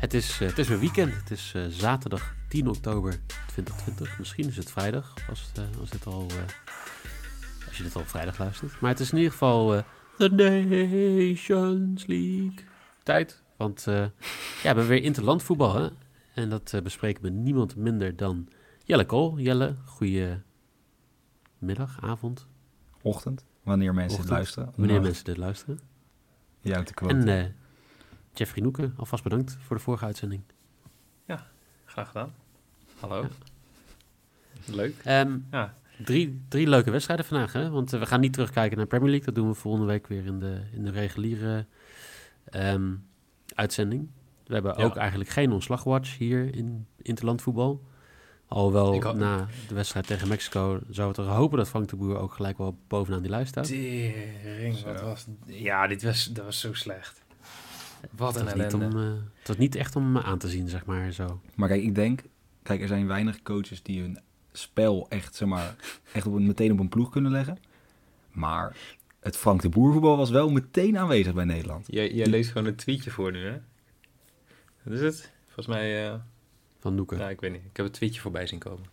Het is, eh, het is weer weekend. Het is eh, zaterdag 10 oktober 2020. Misschien is het vrijdag, als, het, eh, als, dit al, als je dit al vrijdag luistert. Maar het is in ieder geval de Nations League tijd. Want ja, we hebben weer interlandvoetbal. Hè? En dat bespreken we niemand minder dan Jelle Kool. Jelle, goeie middag, avond, Ochtend, wanneer mensen Ochtend, het luisteren. wanneer mensen dit luisteren. Jou te quoten. En Jeffrey Noeken, alvast bedankt voor de vorige uitzending. Graag gedaan. Hallo. Leuk. Ehm, Ja. Drie, drie leuke wedstrijden vandaag, hè? Want eh, we gaan niet terugkijken naar Premier League. Dat doen we volgende week weer in de, in de reguliere ehm, uitzending. We hebben Ja. ook eigenlijk geen ontslagwatch hier in interlandvoetbal. Alhoewel Ik ho- na de wedstrijd tegen Mexico zou het er hopen dat Frank de Boer ook gelijk wel bovenaan die lijst staat. Tering, wat was... Ja, dit was, dat was zo slecht. Wat Het een was, niet ellende. om, eh, het was niet echt om aan te zien, zeg maar, zo. Maar kijk, ik denk, kijk, er zijn weinig coaches die hun spel echt, zeg maar, echt op meteen op een ploeg kunnen leggen. Maar het Frank de Boer voetbal was wel meteen aanwezig bij Nederland. Jij, jij leest gewoon een tweetje voor nu, hè? Wat is het? Volgens mij... eh Van Noeken. nou, ik weet niet. Ik heb een tweetje voorbij zien komen.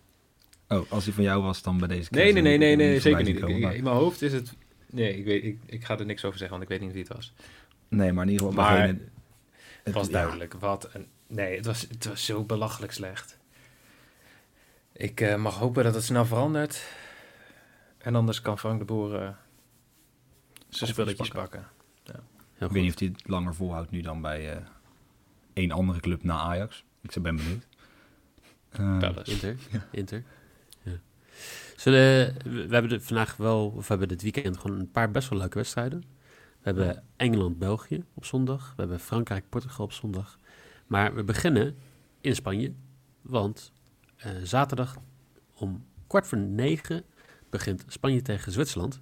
Oh, als die van jou was, dan bij deze Nee, nee, nee, nee, nee, zeker niet. komen, in mijn hoofd is het... Nee, ik, weet, ik, ik ga er niks over zeggen, want ik weet niet wie het was. Nee, maar in ieder geval... Maar het was ja, duidelijk. Wat een... Nee, het was, het was zo belachelijk slecht. Ik eh, mag hopen dat het snel verandert. En anders kan Frank de Boer eh, zijn spulletjes pakken. pakken. Heel Ik goed. weet niet of hij het langer volhoudt nu dan bij eh één andere club na Ajax. Ik ben benieuwd. Eh. Inter. Inter. Ja. Zullen, we we hebben de, vandaag wel, of we hebben dit weekend gewoon een paar best wel leuke wedstrijden. We hebben Engeland-België op zondag. We hebben Frankrijk-Portugal op zondag. Maar we beginnen in Spanje. Want eh, zaterdag om kwart voor negen begint Spanje tegen Zwitserland.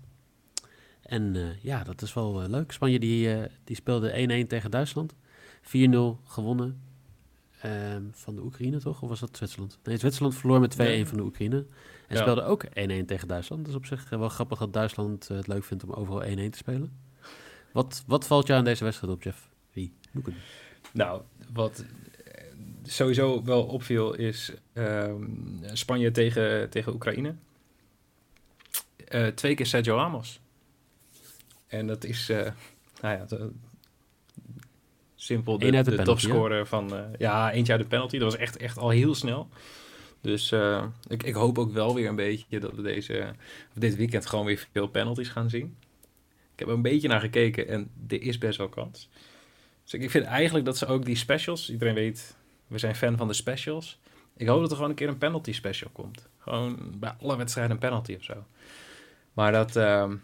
En eh, ja, dat is wel eh, leuk. Spanje die, die speelde 1-1 tegen Duitsland. 4-0 gewonnen ehm, van de Oekraïne, toch? Of was dat Zwitserland? Nee, Zwitserland verloor met 2-1 Nee. van de Oekraïne. En Ja. speelde ook 1-1 tegen Duitsland. Dus op zich wel grappig dat Duitsland het leuk vindt om overal 1-1 te spelen. Wat, wat valt jou aan deze wedstrijd op, Jeff? Wie? Noeken. Nou, wat eh, sowieso wel opviel is ehm, Spanje tegen, tegen Oekraïne. Eh, twee keer Sergio Ramos. En dat is, eh, nou ja, de- simpel de, de de penalty, topscorer van... eh, ja, eentje uit de penalty. Dat was echt, echt al heel snel. Dus eh, ik, ik hoop ook wel weer een beetje dat we deze, of dit weekend gewoon weer veel penalties gaan zien. Ik heb er een beetje naar gekeken en er is best wel kans. Dus ik vind eigenlijk dat ze ook die specials, iedereen weet, we zijn fan van de specials. Ik hoop dat er gewoon een keer een penalty special komt. Gewoon bij alle wedstrijden een penalty of zo. Maar dat, ehm,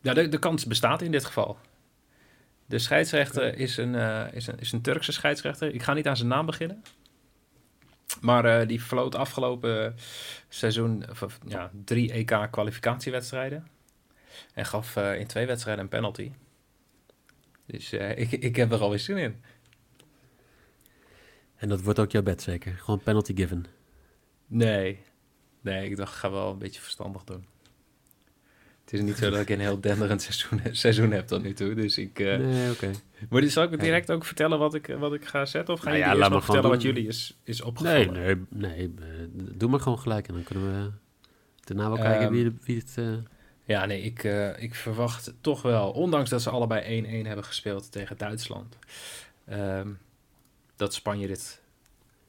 ja, de, de kans bestaat in dit geval. De scheidsrechter is een, eh, is, een, is een Turkse scheidsrechter. Ik ga niet aan zijn naam beginnen. Maar eh, die floot afgelopen seizoen ja, drie EK-kwalificatiewedstrijden. En gaf eh, in twee wedstrijden een penalty. Dus eh, ik, ik heb er alweer zin in. En dat wordt ook jouw bed zeker? Gewoon penalty given. Nee. Nee, ik dacht, ik ga wel een beetje verstandig doen. Het is niet zo dat ik een heel denderend seizoen, seizoen heb tot nu toe. Dus ik... eh Nee, oké. Maar dus zal ik direct ook vertellen wat ik, wat ik ga zetten? Of gaan Nou ja, laat eerst nog vertellen wat jullie is, is Nee, opgevallen? nee, nee. eh, doe maar gewoon gelijk en dan kunnen we daarna wel kijken Ehm, wie, de- wie het... Ja, nee, ik, eh, ik verwacht toch wel, ondanks dat ze allebei 1-1 hebben gespeeld tegen Duitsland, ehm, dat Spanje dit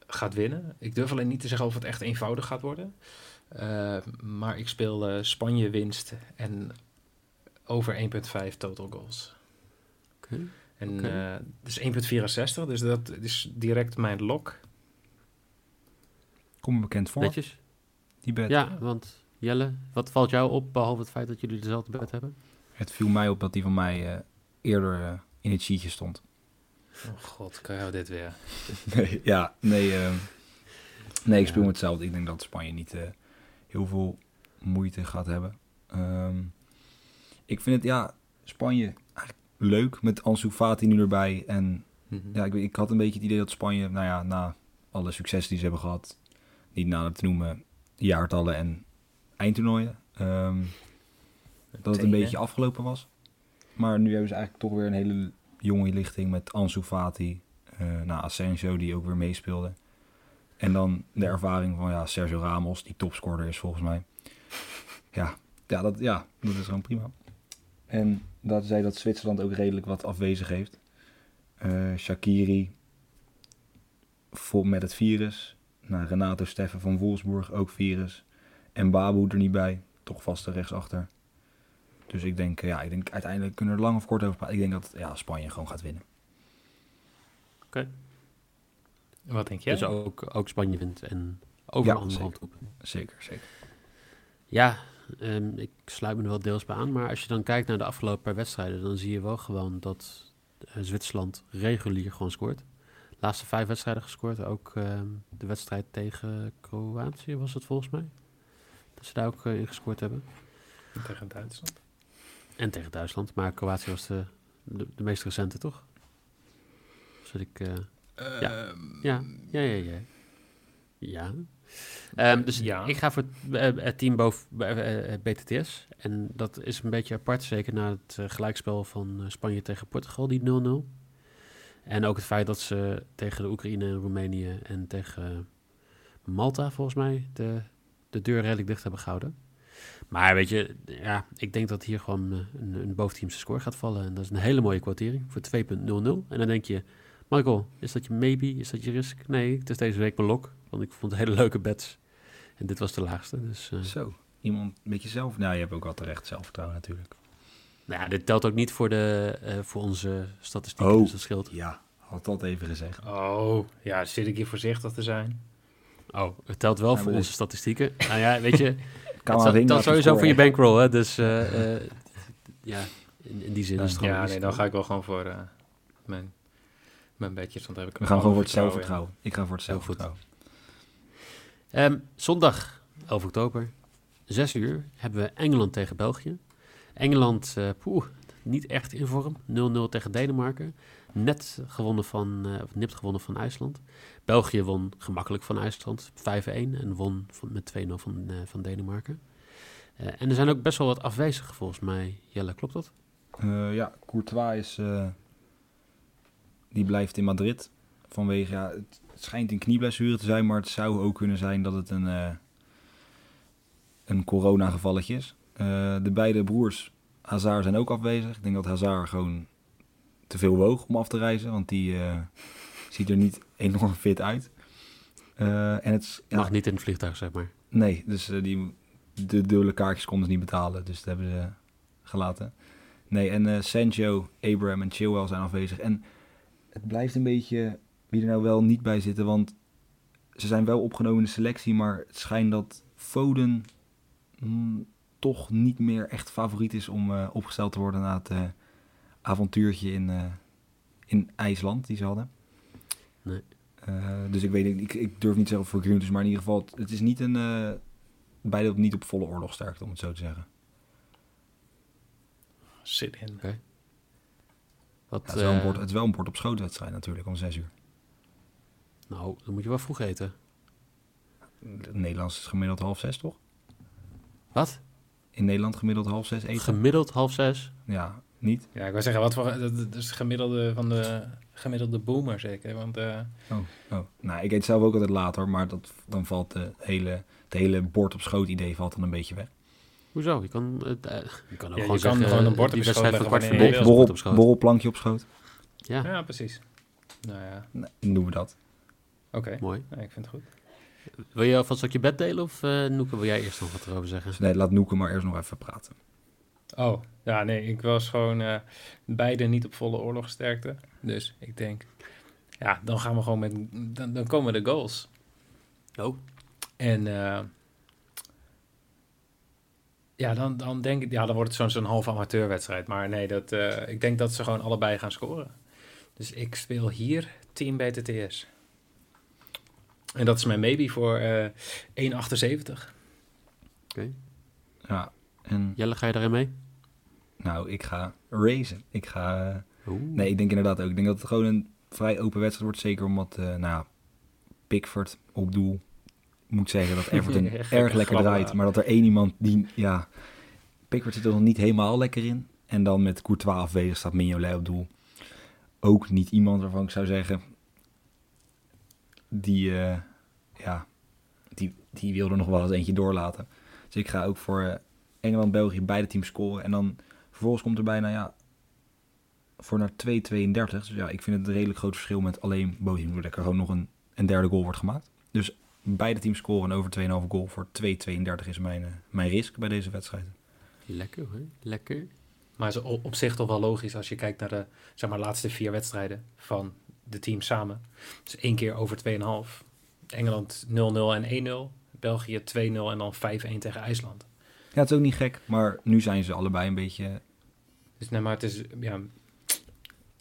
gaat winnen. Ik durf alleen niet te zeggen of het echt eenvoudig gaat worden. Eh, maar ik speel eh, Spanje winst en over 1,5 total goals. Oké. En Oké. eh dus 1,64, dus dat is direct mijn lok. Kom me bekend voor, netjes? die bed. Ja, want Jelle, wat valt jou op, behalve het feit dat jullie dezelfde bed hebben? Het viel mij op dat die van mij eh, eerder eh, in het sheetje stond. Oh god, kan jou dit weer? Nee, ja, nee. ehm, nee, ik speel Ja. met hetzelfde. Ik denk dat Spanje niet eh, heel veel moeite gaat hebben. Ehm, ik vind het, ja, Spanje eigenlijk leuk met Ansu Fati nu erbij. En Mhm. ja, ik, ik had een beetje het idee dat Spanje, nou ja, na alle successen die ze hebben gehad, niet na te noemen, jaartallen en eindtoernooien, ehm, dat het een beetje afgelopen was. Maar nu hebben ze eigenlijk toch weer een hele jonge lichting met Ansu Fati, eh nou, Asensio die ook weer meespeelde. En dan de ervaring van ja, Sergio Ramos, die topscorer is volgens mij. Ja, ja, dat, ja, dat is gewoon prima. En dat zei dat Zwitserland ook redelijk wat afwezig heeft. Eh, Shakiri vol met het virus. Nou, Renato Steffen van Wolfsburg ook virus. En Babu er niet bij. Toch vast er rechtsachter. Dus ik denk, eh, ja, ik denk uiteindelijk kunnen we er lang of kort over praten. Ik denk dat ja, Spanje gewoon gaat winnen. Wat denk jij? Dus ook, ook Spanje wint en over Ja, de andere zeker. hand op. Zeker, zeker. Ja, ehm, ik sluit me er wel deels bij aan. Maar als je dan kijkt naar de afgelopen paar wedstrijden, dan zie je wel gewoon dat eh, Zwitserland regulier gewoon scoort. De laatste vijf wedstrijden gescoord. Ook ehm, de wedstrijd tegen Kroatië was het volgens mij. Dat ze daar ook eh, in gescoord hebben. Tegen Duitsland. En tegen Duitsland. Maar Kroatië was de, de, de meest recente, toch? Zit ik... eh, Ja. Ja, ja, ja, ja. Ja. Ehm, dus Ja. ik ga voor het, eh, het team boven BTTS. En dat is een beetje apart, zeker na het gelijkspel van Spanje tegen Portugal, die 0-0. En ook het feit dat ze tegen de Oekraïne en Roemenië en tegen Malta, volgens mij, de, de deur redelijk dicht hebben gehouden. Maar weet je, ja, ik denk dat hier gewoon eh, een, een boventeamse score gaat vallen. En dat is een hele mooie kwartering voor 2.00. En dan denk je, Michael, is dat je maybe? Is dat je risk? Nee, het is deze week mijn lok. Want ik vond het hele leuke bets. En dit was de laagste. Dus eh, Zo, iemand met jezelf. Nou, je hebt ook wel terecht zelfvertrouwen natuurlijk. nou ja, dit telt ook niet voor, de, eh, voor onze statistieken. Oh. Dus dat scheelt. Ja, had dat even gezegd. Oh, ja, zit ik hier voorzichtig te zijn? Oh, het telt wel Ja, voor onze statistieken. nou ja, weet je, Kan telt ringen sowieso voor je bankroll. Hè? Dus eh, eh, ja, in, in die zin is het gewoon Ja, nee, dan ga ik wel gewoon voor eh, mijn, mijn bedjes, want heb ik We gaan gewoon voor het zelfvertrouwen. Ik ga voor het zelfvertrouwen. Ehm, zondag 11 oktober, 6 uur, hebben we Engeland tegen België. Engeland, eh poeh, niet echt in vorm. 0-0 tegen Denemarken. Net gewonnen van, eh, of nipt gewonnen van IJsland. België won gemakkelijk van IJsland, 5-1. En won van, met 2-0 van, eh, van Denemarken. Eh, en er zijn ook best wel wat afwezigen volgens mij. Jelle, klopt dat? Ja, Courtois is... die blijft in Madrid. Vanwege, ja, het, schijnt een knieblessure te zijn, maar het zou ook kunnen zijn dat het een, een coronagevalletje is. De beide broers Hazard zijn ook afwezig. Ik denk dat Hazard gewoon te veel woog om af te reizen, want die eh, ziet er niet enorm fit uit. Eh, en het Mag niet in het vliegtuig, zeg maar. Nee, dus eh, die, de dubbele kaartjes konden ze niet betalen, dus dat hebben ze gelaten. Nee, en Sancho, Abraham en Chilwell zijn afwezig. En het blijft een beetje wie er nou wel niet bij zitten, want ze zijn wel opgenomen in de selectie, maar het schijnt dat Foden mm, toch niet meer echt favoriet is om opgesteld te worden na het avontuurtje in, eh, in IJsland die ze hadden. Nee. Eh, dus ik weet niet, ik, ik durf niet te zeggen voor Groentes, maar in ieder geval, het, het is niet een, eh beide op, niet op volle oorlogsterkte, om het zo te zeggen. Zit in. Wat, Ja, het, is wel een bord, het is wel een bord op schootwedstrijd natuurlijk, om zes uur. nou, dan moet je wel vroeg eten. In Nederland is gemiddeld half zes, toch? Wat? In Nederland gemiddeld half zes eten? Gemiddeld half zes? ja, niet? Ja, ik wou zeggen, wat voor, dat, is het gemiddelde van de gemiddelde boomer zeker, want eh, Oh, oh. Nou, ik eet zelf ook altijd later, maar dat, dan valt de hele, het hele bord op schoot idee valt dan een beetje weg. Hoezo? Je kan, het, eh, je kan ook je gewoon zeggen, gewoon een bord op je schoot kwart leggen voor je wil. bord op schoot. borrelplankje op schoot, Ja, ja, precies. Nou ja, nee, doen we dat. oké. mooi. Ja, ik vind het goed. Wil je alvast ook je bed delen of eh Noeke, wil jij eerst nog wat erover zeggen? Nee, laat Noeke maar eerst nog even praten. Oh, ja, nee, ik was gewoon eh, beide niet op volle oorlogsterkte. Dus ik denk, ja, dan gaan we gewoon met, dan, dan komen de goals. Oh. En eh, Ja, dan, dan denk ik, ja, dan wordt het zo'n zo'n half amateurwedstrijd. Maar nee, dat, eh, ik denk dat ze gewoon allebei gaan scoren. Dus ik speel hier Team BTTS. En dat is mijn maybe voor eh 1,78. Ja, en Jelle, ga je daarin mee? Nou, ik ga racen. Ik ga... eh, Oeh. Nee, ik denk inderdaad ook. Ik denk dat het gewoon een vrij open wedstrijd wordt. Zeker omdat, eh nou Pickford op doel. Moet zeggen dat Everton erg lekker draait. Maar dat er één iemand die, ja... Pickford zit er nog niet helemaal lekker in. En dan met Courtois afwezig staat Mignolet op doel. Ook niet iemand waarvan ik zou zeggen... Die, eh, ja, die, die wil er nog wel eens eentje doorlaten. Dus ik ga ook voor eh, Engeland, België, beide teams scoren. En dan vervolgens komt er bijna, ja, voor naar 2,32. Dus ja, ik vind het een redelijk groot verschil met alleen Bochum. Dat er gewoon nog een, een derde goal wordt gemaakt. Dus beide teams scoren over 2,5 goal voor 2,32 is mijn, eh, mijn risk bij deze wedstrijd. Lekker hoor, lekker. Maar is op op zich toch wel logisch als je kijkt naar de zeg maar, laatste vier wedstrijden van de teams samen. Dus één keer over 2,5. Engeland 0-0 en 1-0. België 2-0 en dan 5-1 tegen IJsland. Ja, het is ook niet gek, maar nu zijn ze allebei een beetje... Dus nee, maar het is ja,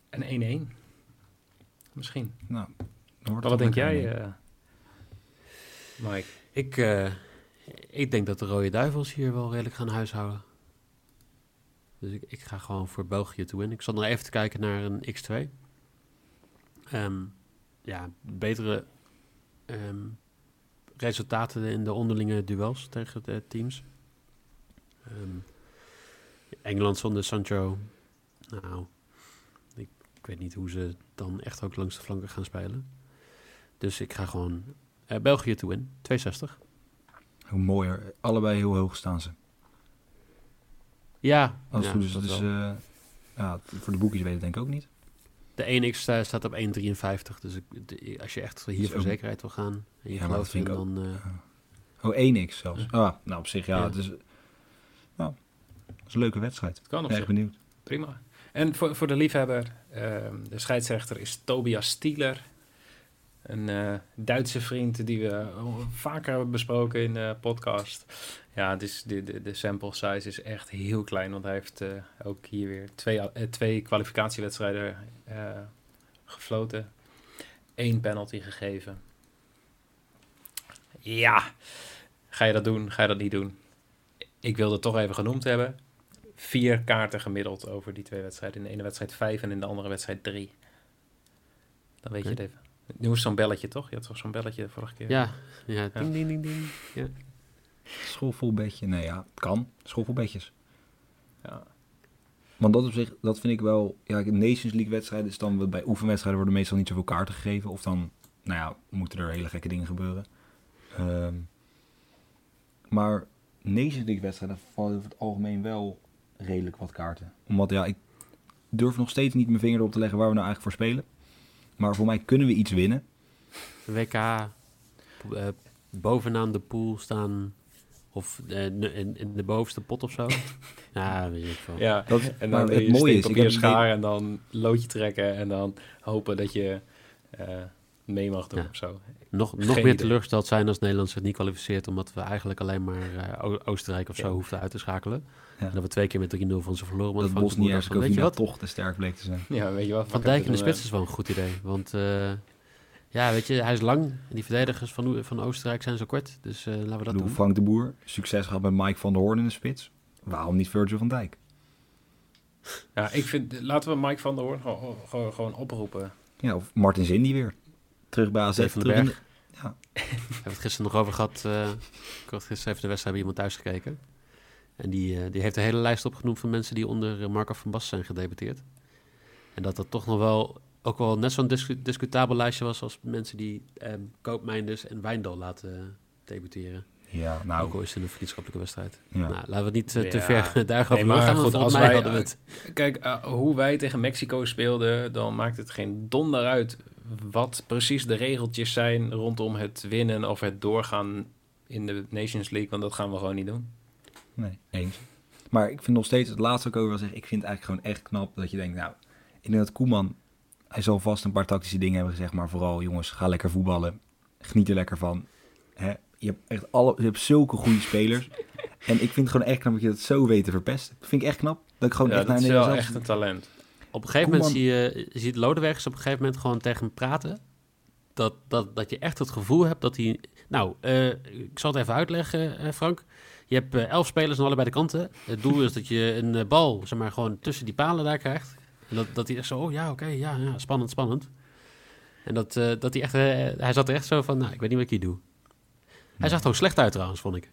een 1-1. Misschien. Nou, dan wordt Maar het wat denk jij, eh Mike? Ik, eh, ik denk dat de Rode Duivels hier wel redelijk gaan huishouden. Dus ik, ik ga gewoon voor België te winnen. Ik zal nog even te kijken naar een X2. Ehm, ja, betere ehm, resultaten in de onderlinge duels tegen de teams. Ehm, Engeland zonder Sancho. Nou, ik, ik weet niet hoe ze dan echt ook langs de flanken gaan spelen. Dus ik ga gewoon eh, België te winnen. 260. Hoe mooier. Allebei heel hoog staan ze. Ja, Als ja, is, dat is eh, ja, voor de boekjes weten denk ik ook niet. De 1x sta- staat op 1,53. Dus ik, de- als je echt hier voor ook- zekerheid wil gaan en je Ja, gelooft in, ik dan... eh, Oh, 1x zelfs. Ah, nou, op zich, ja. Ja. Het is, nou, het is een leuke wedstrijd. Het kan op Erg benieuwd. Prima. En voor, voor de liefhebber, ehm, de scheidsrechter is Tobias Stieler. Een eh, Duitse vriend die we vaker hebben besproken in de podcast. Ja, dus de, de, de sample size is echt heel klein. Want hij heeft eh, ook hier weer twee, eh, twee kwalificatiewedstrijden gefloten. Eén penalty gegeven. Ja, ga je dat doen? Ga je dat niet doen? Ik wilde het toch even genoemd hebben vier kaarten gemiddeld over die twee wedstrijden. In de ene wedstrijd vijf en in de andere wedstrijd drie. Dan weet je het even. Nu is zo'n belletje, toch? Je had toch zo'n belletje de vorige keer? ja, ja, ding, ding, ding, ding. Ja. Schoolvol bedje. Nee, ja, het kan. Schoolvol bedjes. Ja. Want dat op zich, dat vind ik wel... Ja, Nations League wedstrijden is dan... Bij oefenwedstrijden worden meestal niet zoveel kaarten gegeven. Of dan, nou ja, moeten er hele gekke dingen gebeuren. Ehm, maar Nations League wedstrijden vallen over het algemeen wel redelijk wat kaarten. Omdat, ja, ik durf nog steeds niet mijn vinger erop te leggen waar we nou eigenlijk voor spelen. Maar voor mij kunnen we iets winnen. WK eh, bovenaan de pool staan of eh, in, in de bovenste pot of zo. ja, weet ik veel. Ja, Dat, en dan het je mooie is, ik papier schaar en dan loodje trekken en dan hopen dat je eh, mee mag doen Ja. of zo. Nog, nog Geen meer idee. teleurgesteld zijn als Nederland zich niet kwalificeert, omdat we eigenlijk alleen maar eh, Oostenrijk of zo Ja. hoefden uit te schakelen. Ja. En dat we twee keer met 3-0 van ze verloren. dat dacht van, weet je wat, toch te sterk bleek te zijn. Ja, weet je wat? Van Dijk in de spits is wel een goed idee. Want eh, ja, weet je, hij is lang. En die verdedigers van, van Oostenrijk zijn zo kort. Dus eh, laten we dat bedoel, doen. Frank de Boer, succes gehad met Mike van der Hoorn in de spits. Waarom niet Virgil van Dijk? Ja, ik vind, laten we Mike van der Hoorn gewoon, gewoon, gewoon oproepen. Ja, of Martin Zin die weer. Terug bij AZ. Van den Berg. de- ja. We hebben het gisteren nog over gehad. eh, ik had gisteren even de wedstrijd bij iemand thuis gekeken. En die, eh, die heeft een hele lijst opgenoemd van mensen die onder eh, Marco van Basten zijn gedebuteerd. En dat dat toch nog wel, ook wel net zo'n discu- discutabel lijstje was als mensen die Koopmeinders en Wijndal laten debuteren. Ja, ook nou, al is het een vriendschappelijke wedstrijd. ja. Nou, laten we het niet te Ja. ver daarover Nee, maar want goed, als mij wij- hadden we het. Kijk, hoe wij tegen Mexico speelden, dan maakt het geen donder uit wat precies de regeltjes zijn rondom het winnen of het doorgaan in de Nations League, want dat gaan we gewoon niet doen. Nee, eens. Maar ik vind nog steeds, het laatste ook over wil zeggen, ik vind het eigenlijk gewoon echt knap dat je denkt, nou, ik denk dat Koeman, hij zal vast een paar tactische dingen hebben gezegd, maar vooral jongens, ga lekker voetballen. Geniet er lekker van. Je hebt echt alle, je hebt zulke goede spelers. En ik vind het gewoon echt knap dat je dat zo weet te verpesten. Dat vind ik echt knap. Dat ik gewoon Ja, echt dat naar is wel echt een talent. Op een gegeven moment zie je, je ziet Lodewegs op een gegeven moment gewoon tegen hem praten. Dat, dat, dat je echt het gevoel hebt dat hij... Nou, eh, ik zal het even uitleggen, eh, Frank. Je hebt eh, elf spelers aan allebei de kanten. Het doel is dat je een bal, zeg maar, gewoon tussen die palen daar krijgt. En dat, dat hij echt zo, oh ja, oké, ja, ja, spannend, spannend. En dat, eh, dat hij echt, hij zat er echt zo van, nou, ik weet niet wat ik hier doe. Hij zag er ook slecht uit trouwens, vond ik.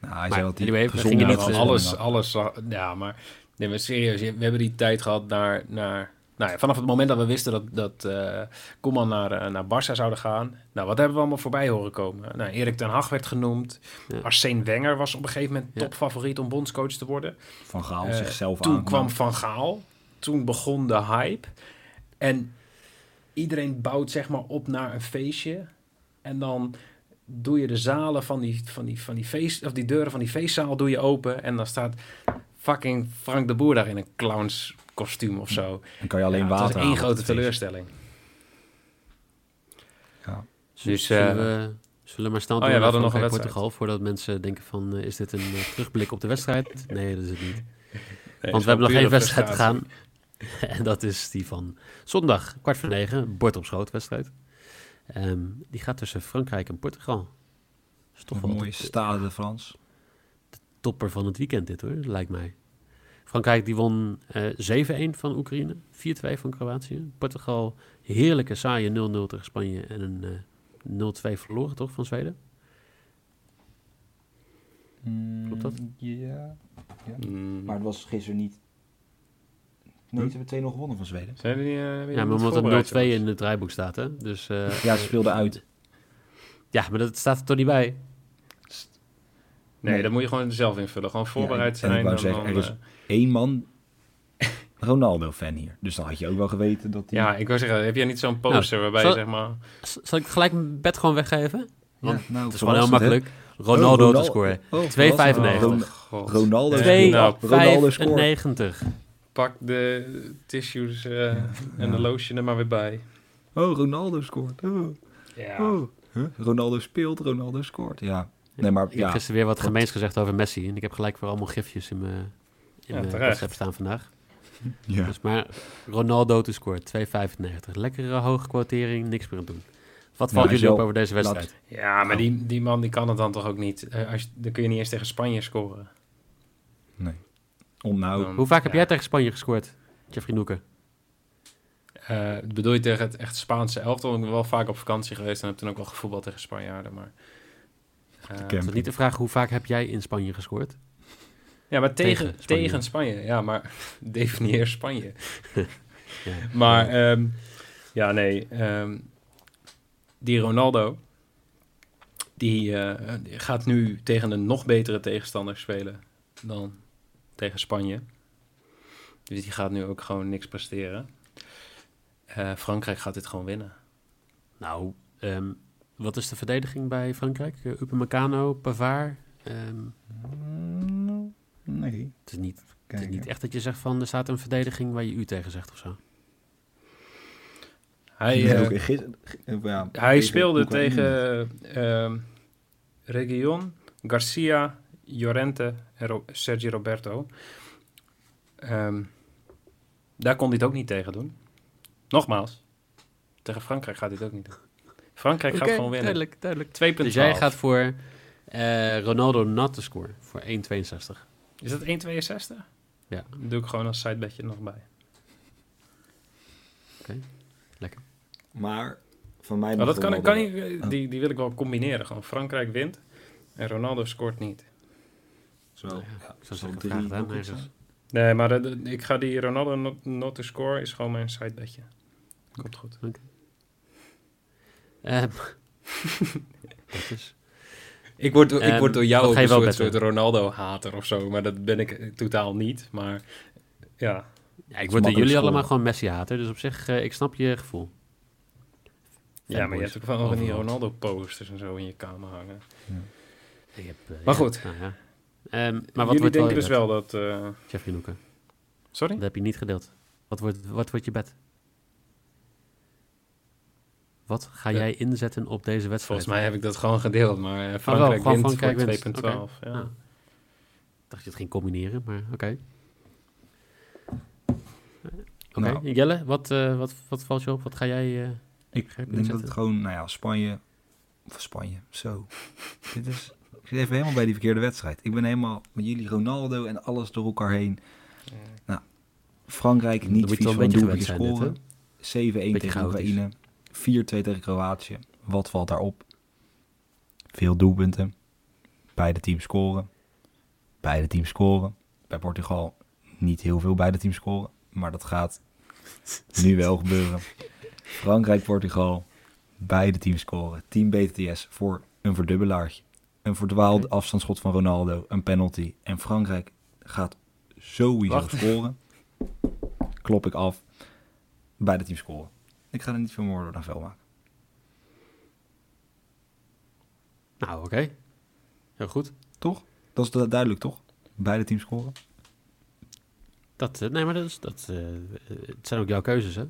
Nou, hij Maar zei dat hij anyway, gezond niet, alles, alles, ja, maar, nee, maar serieus, we hebben die tijd gehad naar, naar nou ja, vanaf het moment dat we wisten dat, dat eh Koeman naar, eh, naar Barça zouden gaan. Nou, wat hebben we allemaal voorbij horen komen? Nou, Erik ten Hag werd genoemd. Ja. Arsène Wenger was op een gegeven moment Ja. topfavoriet om bondscoach te worden. Van Gaal Eh, zichzelf Toen aan. kwam Van Gaal. Toen begon de hype. En iedereen bouwt zeg maar op naar een feestje. En dan doe je de zalen van die, van die, van die feest, of die deuren van die feestzaal doe je open. En dan staat fucking Frank de Boer daar in een clowns kostuum of zo. Dan kan je alleen Ja, water Het was één grote teleurstelling. Ja. Dus, zullen, eh, we, zullen we maar snel oh ja, we hadden nog een. Portugal, voordat mensen denken van, eh, is dit een eh, terugblik op de wedstrijd? Nee, dat is het niet. Nee, Want we is hebben nog één wedstrijd te frustratie. gaan. En dat is die van zondag, kwart voor negen, bord op schoot wedstrijd. Ehm, die gaat tussen Frankrijk en Portugal. Dat is toch wel mooie de Stade de France. Topper van het weekend dit hoor, lijkt mij. Frankrijk die won eh 7-1 van Oekraïne, 4-2 van Kroatië. Portugal heerlijke saaie 0-0 tegen Spanje en een eh 0-2 verloren toch van Zweden? Klopt dat? Ja. Mm. Maar het was gisteren niet... Nee, Hm? ze hebben 2-0 gewonnen van Zweden. Zijn jullie, eh, weer Ja, maar omdat er 0-2 jongens? in het draaiboek staat hè. Dus eh, Ja, ze speelden uit. ja, maar dat staat er toch niet bij. Nee, Nee. dat moet je gewoon zelf invullen. Gewoon voorbereid en ik zijn. wou en zeggen, dan, er is- eh, Eén man Ronaldo-fan hier. Dus dan had je ook wel geweten dat hij... Ja, ik wil zeggen, heb jij niet zo'n poster waarbij je zeg maar... Zal ik gelijk mijn bed gewoon weggeven? Want nou, Het is gewoon heel makkelijk. Ronaldo Oh, te Ronal- scoren. Oh, 2,95. Ron- Oh. Ronaldo Ja, nou, Ronaldo scoort. 95. Pak de tissues eh, en Ja. de lotion er maar weer bij. Oh, Ronaldo scoort. Oh, Ja. oh. Huh? Ronaldo speelt, Ronaldo scoort. Ja. Nee, maar Ik heb ja. gisteren weer wat Wat? gemeens gezegd over Messi. En ik heb gelijk weer allemaal gifjes in mijn, in Ja, mijn terecht. WhatsApp staan vandaag. ja. Dus maar Ronaldo te scoren, 2,95. Lekkere hoge quotering, niks meer aan doen. Wat Ja, valt jullie op over deze wedstrijd? Ja, maar die, die man die kan het dan toch ook niet. Eh, als je, dan kun je niet eens tegen Spanje scoren. Nee. Om nou... Dan- Hoe vaak heb jij tegen Spanje gescoord, Jeffrey Noeken? Eh, bedoel je tegen het echt Spaanse elftal? Ik ben wel vaak op vakantie geweest en heb toen ook wel gevoetbald tegen Spanjaarden. Maar, Het is niet de vraag hoe vaak heb jij in Spanje gescoord? ja, maar tegen, Tegen tegen, Spanje. Ja, maar definieer Spanje. Ja. Maar ehm, ja, nee. ehm, die Ronaldo, die eh, die gaat nu tegen een nog betere tegenstander spelen dan tegen Spanje. Dus die gaat nu ook gewoon niks presteren. Eh, Frankrijk gaat dit gewoon winnen. Nou, ehm, wat is de verdediging bij Frankrijk? Uh, Upamecano, Pavard? Ehm, Nee. het is niet Het is niet echt dat je zegt van er staat een verdediging waar je u tegen zegt of zo. Hij, Nee, eh, ook gisteren- eh, ja, hij speelde Oekraïne. tegen ehm Region, Garcia, Llorente en Ro- Sergi Roberto. Ehm, daar kon hij het ook niet tegen doen. Nogmaals, tegen Frankrijk gaat hij het ook niet doen. Frankrijk gaat Oké, gewoon winnen. Duidelijk, duidelijk. 2,12. Dus jij gaat voor eh, Ronaldo not te score voor 1,62. Is dat 1,62? Ja. Dan doe ik gewoon als sidebedje nog bij. Lekker. Maar van mij mag dat kan, kan ik, die, die wil ik wel combineren. Gewoon Frankrijk wint en Ronaldo scoort niet. Zo, Nou ja, ja, Ik zou drie aan. Nee, maar de- de- ik ga die Ronaldo not, not to score is gewoon mijn sidebedje. Komt goed. Ehm, dat is... Ik word, ik Ehm, word door jou ook een wel soort, Ronaldo-hater of zo. Maar dat ben ik totaal niet. Maar ja, Ja, ik word door jullie allemaal gewoon Messi-hater. Dus op zich, eh, ik snap je gevoel. ja maar je hebt ook wel van die. Ronaldo-posters en zo in je kamer hangen. Ik heb, eh, Maar ja, goed. nou ja. Ehm, maar wat Jullie wordt wel denken je dus bed, wel dat... eh, Jeffrey Noeken? sorry? Dat heb je niet gedeeld. Wat wordt, wat wordt je bed? Wat ga Ja. jij inzetten op deze wedstrijd? Volgens mij heb ik dat gewoon gedeeld. Maar eh, wel, Frankrijk gewoon wint Frankrijk voor wint. 2,12. Ja. Ja. dacht je het ging combineren, maar oké. Oké, Nou. Jelle, wat, eh, wat, wat valt je op? Wat ga jij... eh, Ik Ga denk dat het gewoon, nou ja, Spanje. Of Spanje, zo. Dit is. Ik zit even helemaal bij die verkeerde wedstrijd. Ik ben helemaal met jullie Ronaldo en alles door elkaar heen. Frankrijk Dan niet vies van doelpuntje scoren. 7-1 Beetje tegen. Oekraïne. 4-2 tegen Kroatië. Wat valt daarop? Veel doelpunten. Beide teams scoren. Beide teams scoren. Bij Portugal niet heel veel beide teams scoren. Maar dat gaat nu wel gebeuren. Frankrijk-Portugal. Beide teams scoren. Team BTS voor een verdubbelaartje. Een verdwaald Oké. afstandsschot van Ronaldo. Een penalty. En Frankrijk gaat sowieso Wacht. scoren. Klop ik af. Beide teams scoren. Ik ga er niet veel door naar vel maken. Nou, oké. Heel goed. Toch? Dat is du- duidelijk, toch? Beide teams scoren. Dat, eh, nee, maar dat, is, dat eh, het zijn ook jouw keuzes, hè?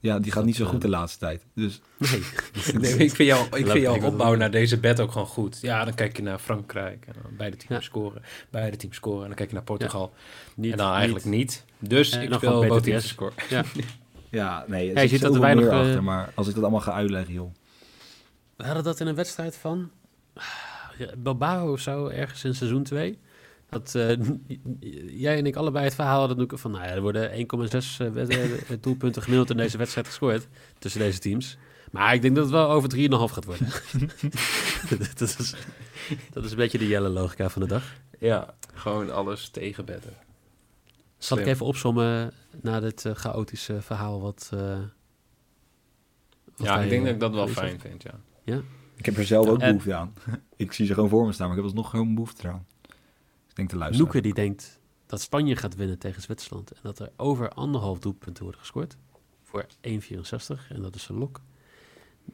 Ja, die gaat niet zo goed eh, de laatste tijd. Dus Nee. Nee, ik vind, jou, ik vind jouw wel opbouw naar deze bed ook gewoon goed. Ja, dan kijk je naar Frankrijk. En dan beide teams Ja. scoren. Beide teams scoren. En dan kijk je naar Portugal. Niet, en dan eigenlijk niet. Dus ik dan both BTS. teams scoren. ja, nee, er Ja, je zit ziet dat er weinig, meer eh, achter. Maar als ik dat allemaal ga uitleggen, joh. We hadden dat in een wedstrijd van ja, Bilbao of zo, ergens in seizoen 2. Dat eh, jij en ik allebei het verhaal hadden van, nou ja, er worden 1,6 eh, doelpunten gemiddeld in deze wedstrijd gescoord tussen deze teams. Maar ik denk dat het wel over 3,5 gaat worden. dat, is, dat is een beetje de jelle logica van de dag. Ja, gewoon alles tegen bedden. Zal ik even opzommen na dit eh, chaotische verhaal wat... eh, wat Ja, wij, ik denk eh, dat ik dat wel fijn vind, ja. Ik heb er zelf ook En- behoefte aan. ik zie ze gewoon voor me staan, maar ik heb er nog gewoon behoefte aan. Ik denk te luisteren. Noeke die denkt dat Spanje gaat winnen tegen Zwitserland en dat er over anderhalf doelpunten worden gescoord voor 1,64 en dat is een lok.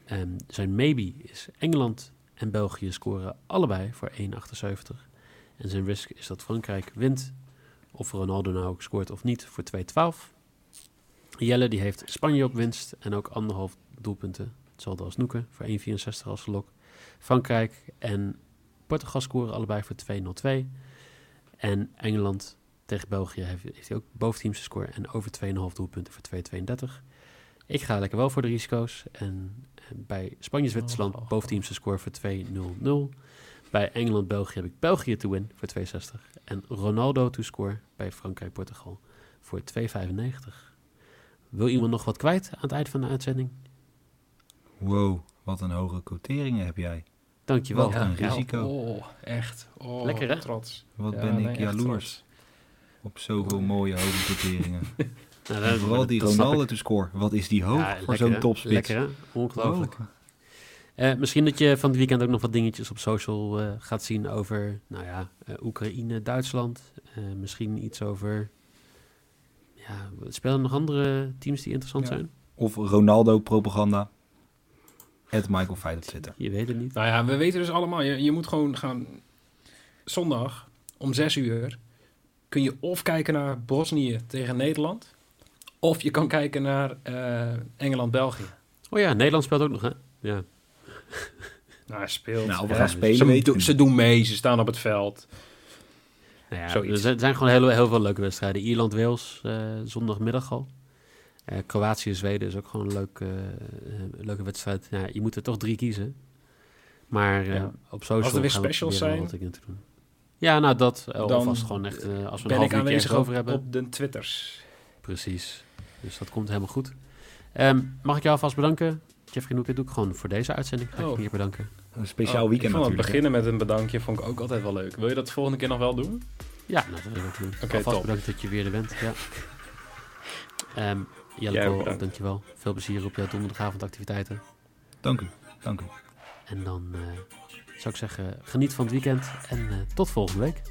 En zijn maybe is Engeland en België scoren allebei voor 1,78 en zijn risk is dat Frankrijk wint of Ronaldo nou ook scoort of niet voor 2,12. Jelle die heeft Spanje op winst en ook anderhalf doelpunten, hetzelfde als Noeke voor 1,64 als lok. Frankrijk en Portugal scoren allebei voor 2,02. En Engeland tegen België heeft, heeft hij ook boventeams score en over 2,5 doelpunten voor 2,32. Ik ga lekker wel voor de risico's. En bij Spanje-Zwitserland Oh. boventeams score voor 2,00. Bij Engeland-België heb ik België to win voor 2,60. En Ronaldo to score bij Frankrijk-Portugal voor 2,95. Wil iemand nog wat kwijt aan het eind van de uitzending? Wow, wat een hoge quoteringen heb jij. Dankjewel. Wat een Ja, risico. Oh, echt. Oh, Lekker, hè? Trots. Wat Ja, ben ik jaloers op zoveel mooie hoge quoteringen. Nou, vooral die snap ik. Ronaldo te score. Wat is die hoog Ja, voor zo'n topspits? Lekker hè? Ongelooflijk. Eh, misschien dat je van het weekend ook nog wat dingetjes op social eh, gaat zien over, nou ja, eh, Oekraïne, Duitsland. Eh, misschien iets over, ja, spelen er nog andere teams die interessant Ja. zijn? Of Ronaldo-propaganda. Het Michael Feit op Twitter. Je weet het niet. Nou ja, we weten dus allemaal, je, je moet gewoon gaan... Zondag om zes uur kun je of kijken naar Bosnië tegen Nederland... of je kan kijken naar eh, Engeland-België. Oh ja, Nederland speelt ook nog, hè? Ja. Nou, hij speelt. Nou, we Ja, gaan spelen, Ze, doen- ze doen mee, ze staan op het veld. Nou ja, er zijn- gewoon heel, heel veel leuke wedstrijden. Ierland-Wales, eh, zondagmiddag al. Eh, Kroatië-Zweden is ook gewoon een leuke, eh, leuke wedstrijd. Ja, je moet er toch drie kiezen. Maar eh, Ja. op social Als er weer we specials zijn, wat ik in te doen. Ja, nou dat. dan alvast gewoon echt, als we een Ben half ik uurtje aanwezig over hebben. op de Twitters. Precies. Dus dat komt helemaal goed. Ehm, mag ik jou alvast bedanken? Jeffrey Noek, dit doe ik gewoon voor deze uitzending. Ga ik Oh. je hier bedanken. Een speciaal Oh, weekend ik vond natuurlijk. het beginnen met een bedankje vond ik ook altijd wel leuk. Wil je dat de volgende keer nog wel doen? Ja, nou, dat wil ik ook doen. Oké, alvast top. bedankt dat je weer er bent. Ja. Ehm Jelle Jij dankjewel. Veel plezier op jouw donderdagavondactiviteiten. Dank u. Dank u. En dan eh, zou ik zeggen, geniet van het weekend en eh, tot volgende week.